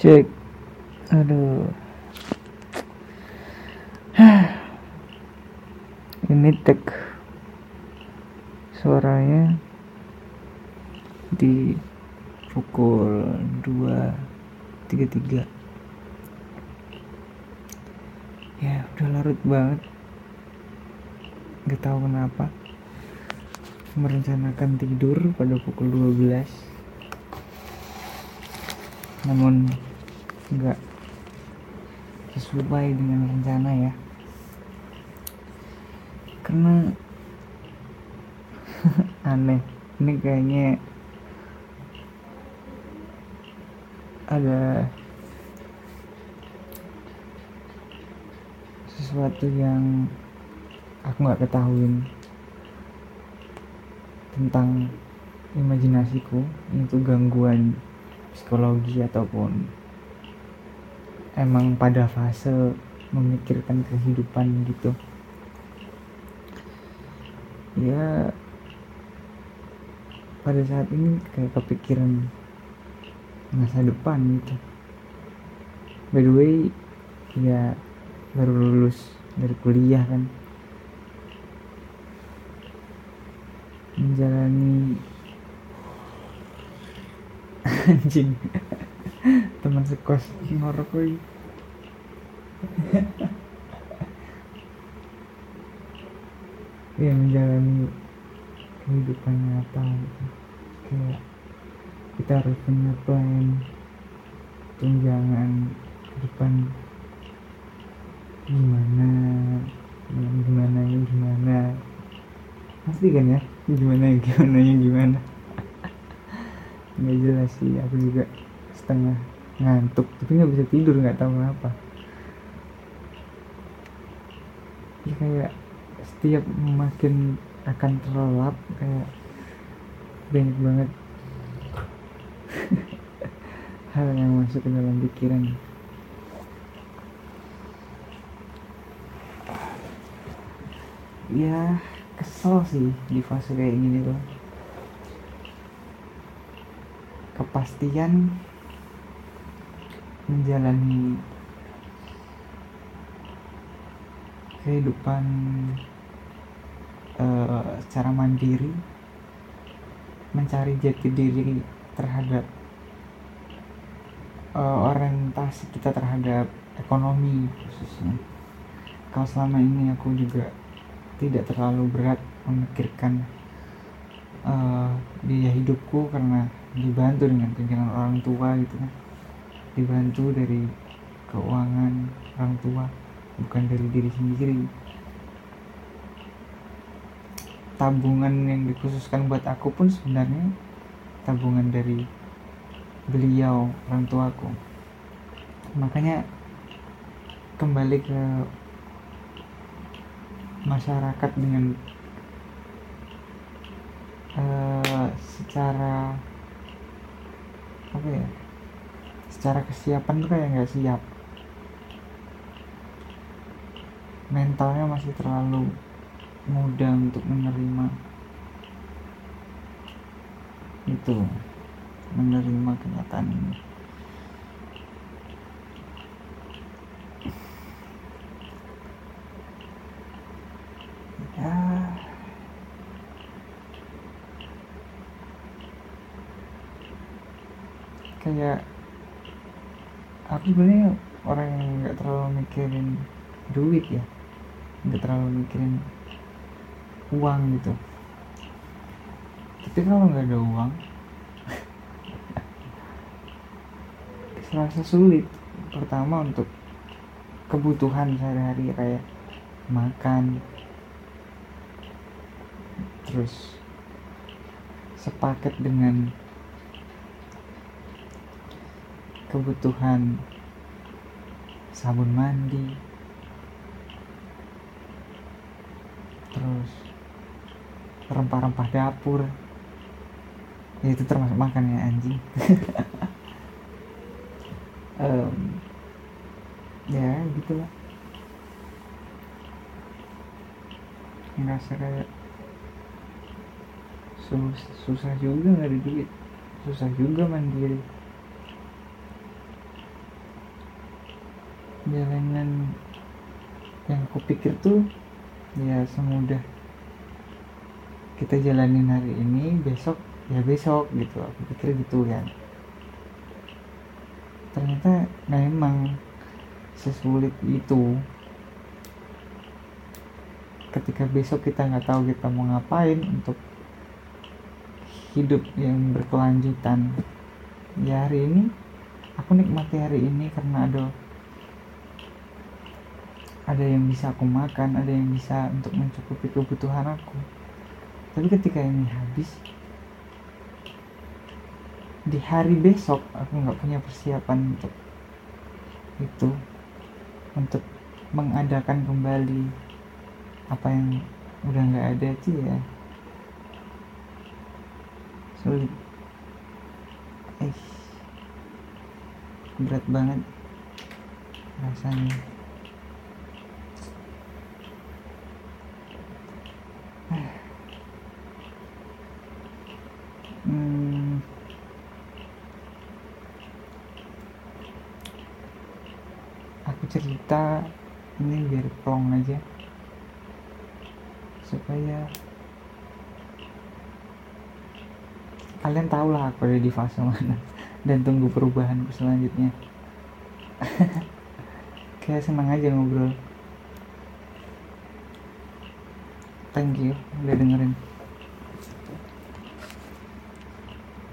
cek aduh. Ini tek suaranya di pukul 2.33 ya udah larut banget. Gak tahu kenapa. Merencanakan tidur pada pukul 12 namun nggak sesuai dengan rencana ya. Karena aneh. Ini kayaknya ada sesuatu yang aku nggak ketahuin tentang imajinasiku itu gangguan psikologi ataupun emang pada fase memikirkan kehidupan gitu. Ya pada saat ini kayak kepikiran masa depan gitu. By the way ya baru lulus dari kuliah kan. Menjalani anjing teman sekos ngorok lagi ya menjalani kehidupan nyata gitu. Kayak kita harus punya plan tunjangan depan. Gimana? Yang gimana yang gimana? Pasti kan ya? Gimana yang gimana yang gimana? Nggak jelas sih aku juga setengah ngantuk tapi nggak bisa tidur nggak tahu kenapa. Ya kayak setiap makin akan terlelap kayak banyak banget hal yang masuk ke dalam pikiran. Ya kesel sih di fase kayak gini tuh. Kepastian menjalani kehidupan uh, secara mandiri mencari jati diri terhadap uh, orientasi kita terhadap ekonomi khususnya. Kalau selama ini aku juga tidak terlalu berat memikirkan uh, biaya hidupku karena dibantu dengan pikiran orang tua gitu kan dibantu dari keuangan orang tua bukan dari diri sendiri. Tabungan yang dikhususkan buat aku pun sebenarnya tabungan dari beliau orang tuaku. Makanya kembali ke masyarakat dengan uh, secara apa ya secara kesiapan tuh kayak nggak siap. Mentalnya masih terlalu mudah untuk menerima itu menerima kenyataan ini. Ya. Kayak aku sebenarnya orang yang nggak terlalu mikirin duit ya. Nggak terlalu mikirin uang gitu. Tapi kalau nggak ada uang serasa sulit. Pertama untuk kebutuhan sehari-hari kayak makan terus sepaket dengan kebutuhan sabun mandi terus rempah-rempah dapur. Ya itu termasuk makan ya anjing. Um, ya gitulah ngerasa kayak sus susah juga nggak ada duit. Susah juga mandiri jalanan yang aku pikir tuh ya semudah kita jalanin hari ini besok ya besok gitu. Aku pikir gitu kan. Ternyata memang sesulit itu. Ketika besok kita nggak tahu kita mau ngapain untuk hidup yang berkelanjutan. Ya hari ini aku nikmati hari ini karena ada ada yang bisa aku makan ada yang bisa untuk mencukupi kebutuhan aku. Tapi ketika ini habis di hari besok aku nggak punya persiapan untuk itu untuk mengadakan kembali apa yang udah nggak ada itu ya. Sulit. Eh berat banget rasanya cerita ini biar plong aja. Supaya kalian tahu lah aku ada di fase mana dan tunggu perubahanku selanjutnya. Kayak senang aja ngobrol. Thank you udah dengerin